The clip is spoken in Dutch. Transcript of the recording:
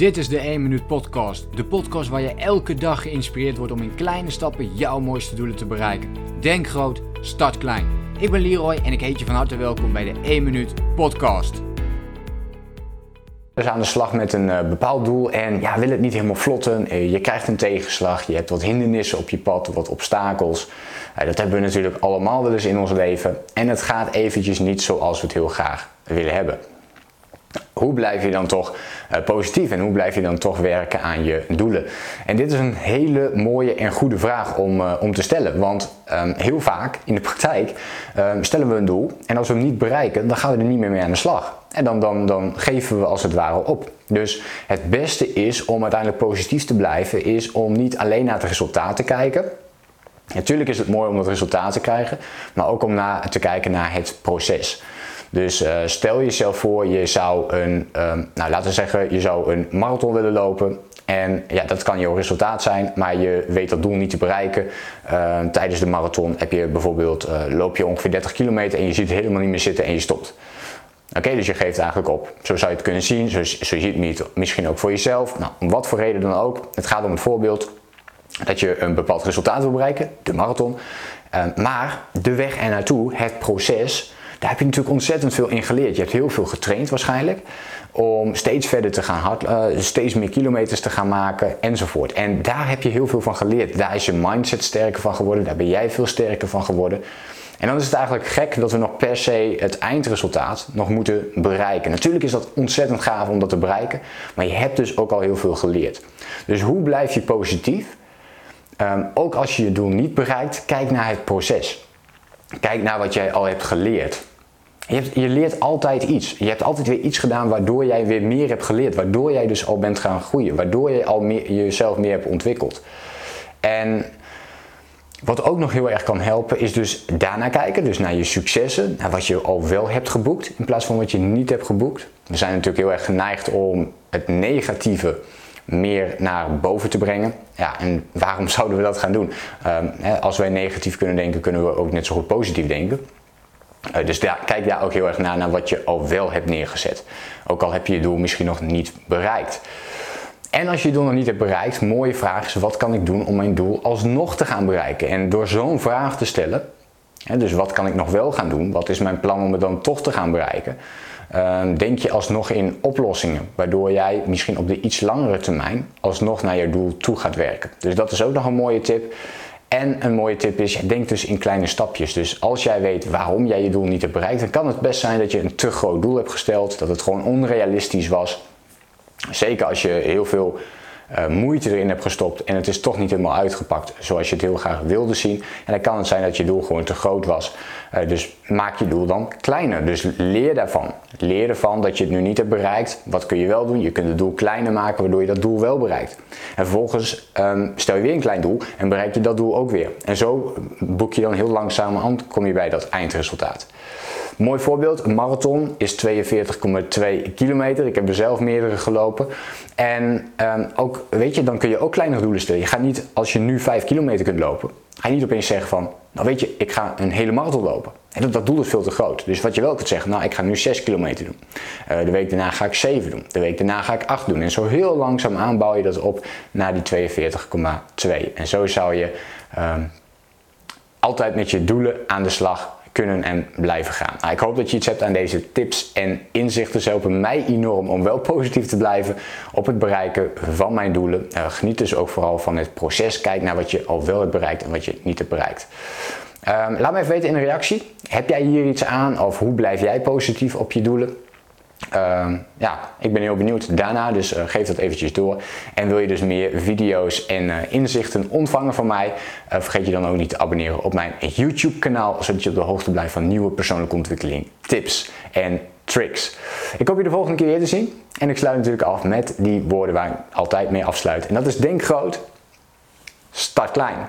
Dit is de 1 Minuut Podcast. De podcast waar je elke dag geïnspireerd wordt om in kleine stappen jouw mooiste doelen te bereiken. Denk groot, start klein. Ik ben Leroy en ik heet je van harte welkom bij de 1 Minuut Podcast. Dus aan de slag met een uh, bepaald doel en ja, wil het niet helemaal vlotten. Uh, je krijgt een tegenslag, je hebt wat hindernissen op je pad, wat obstakels. Uh, dat hebben we natuurlijk allemaal wel eens in ons leven. En het gaat eventjes niet zoals we het heel graag willen hebben hoe blijf je dan toch uh, positief en hoe blijf je dan toch werken aan je doelen? En dit is een hele mooie en goede vraag om, uh, om te stellen. Want um, heel vaak in de praktijk um, stellen we een doel en als we hem niet bereiken, dan gaan we er niet meer mee aan de slag. En dan, dan, dan geven we als het ware op. Dus het beste is om uiteindelijk positief te blijven, is om niet alleen naar het resultaat te kijken. Natuurlijk is het mooi om het resultaat te krijgen, maar ook om na, te kijken naar het proces. Dus uh, stel jezelf voor, je zou een, um, nou laten we zeggen, je zou een marathon willen lopen. En ja, dat kan jouw resultaat zijn, maar je weet dat doel niet te bereiken. Uh, tijdens de marathon heb je bijvoorbeeld, uh, loop je ongeveer 30 kilometer en je ziet het helemaal niet meer zitten en je stopt. Oké, dus je geeft eigenlijk op. Zo zou je het kunnen zien, zo, zo zie je het misschien ook voor jezelf. Nou, om wat voor reden dan ook. Het gaat om het voorbeeld dat je een bepaald resultaat wil bereiken, de marathon. Uh, maar de weg er naartoe, het proces, daar heb je natuurlijk ontzettend veel in geleerd. Je hebt heel veel getraind waarschijnlijk om steeds verder te gaan hard, uh, steeds meer kilometers te gaan maken enzovoort. En daar heb je heel veel van geleerd. Daar is je mindset sterker van geworden, daar ben jij veel sterker van geworden. En dan is het eigenlijk gek dat we nog per se het eindresultaat nog moeten bereiken. Natuurlijk is dat ontzettend gaaf om dat te bereiken, maar je hebt dus ook al heel veel geleerd. Dus hoe blijf je positief? Um, ook als je je doel niet bereikt, kijk naar het proces. Kijk naar wat jij al hebt geleerd. Je, je, leert altijd iets. Je hebt altijd weer iets gedaan waardoor jij weer meer hebt geleerd. Waardoor jij dus al bent gaan groeien. Waardoor je al meer, jezelf meer hebt ontwikkeld. En wat ook nog heel erg kan helpen is dus daarna kijken. Dus naar je successen. Naar wat je al wel hebt geboekt. In plaats van wat je niet hebt geboekt. We zijn natuurlijk heel erg geneigd om het negatieve meer naar boven te brengen. Ja, en waarom zouden we dat gaan doen? Um, als wij negatief kunnen denken, kunnen we ook net zo goed positief denken. Uh, dus kijk daar ook heel erg naar, naar wat je al wel hebt neergezet. Ook al heb je je doel misschien nog niet bereikt. En als je je doel nog niet hebt bereikt, mooie vraag is: wat kan ik doen om mijn doel alsnog te gaan bereiken? En door zo'n vraag te stellen, hè, dus wat kan ik nog wel gaan doen? Wat is mijn plan om het dan toch te gaan bereiken? Uh, denk je alsnog in oplossingen, waardoor jij misschien op de iets langere termijn alsnog naar je doel toe gaat werken. Dus dat is ook nog een mooie tip. En een mooie tip is, denk dus in kleine stapjes. Dus als jij weet waarom jij je doel niet hebt bereikt, dan kan het best zijn dat je een te groot doel hebt gesteld, dat het gewoon onrealistisch was. Zeker als je heel veel uh, moeite erin hebt gestopt en het is toch niet helemaal uitgepakt zoals je het heel graag wilde zien. En dan kan het zijn dat je doel gewoon te groot was. Uh, dus maak je doel dan kleiner. Dus leer daarvan. Leer ervan dat je het nu niet hebt bereikt. Wat kun je wel doen? Je kunt het doel kleiner maken waardoor je dat doel wel bereikt. En vervolgens um, stel je weer een klein doel en bereik je dat doel ook weer. En zo boek je dan heel langzaam aan, kom je bij dat eindresultaat. Mooi voorbeeld, een marathon is 42,2 kilometer. Ik heb er zelf meerdere gelopen. En um, ook, weet je, dan kun je ook kleinere doelen stellen. Je gaat niet, als je nu 5 kilometer kunt lopen, ga je niet opeens zeggen van, nou weet je, ik ga een hele marathon lopen. En dat, dat doel is veel te groot. Dus wat je wel kunt zeggen, nou ik ga nu 6 kilometer doen. Uh, de week daarna ga ik 7 doen. De week daarna ga ik 8 doen. En zo heel langzaam aanbouw je dat op naar die 42,2. En zo zou je um, altijd met je doelen aan de slag kunnen en blijven gaan. Nou, ik hoop dat je iets hebt aan deze tips en inzichten. Ze helpen mij enorm om wel positief te blijven op het bereiken van mijn doelen. Uh, geniet dus ook vooral van het proces. Kijk naar wat je al wel hebt bereikt en wat je niet hebt bereikt. Um, laat me even weten in een reactie. Heb jij hier iets aan of hoe blijf jij positief op je doelen? Uh, ja, ik ben heel benieuwd daarna, dus uh, geef dat eventjes door. En wil je dus meer video's en uh, inzichten ontvangen van mij, uh, vergeet je dan ook niet te abonneren op mijn YouTube kanaal, zodat je op de hoogte blijft van nieuwe persoonlijke ontwikkeling, tips en tricks. Ik hoop je de volgende keer weer te zien. En ik sluit natuurlijk af met die woorden waar ik altijd mee afsluit. En dat is denk groot, start klein.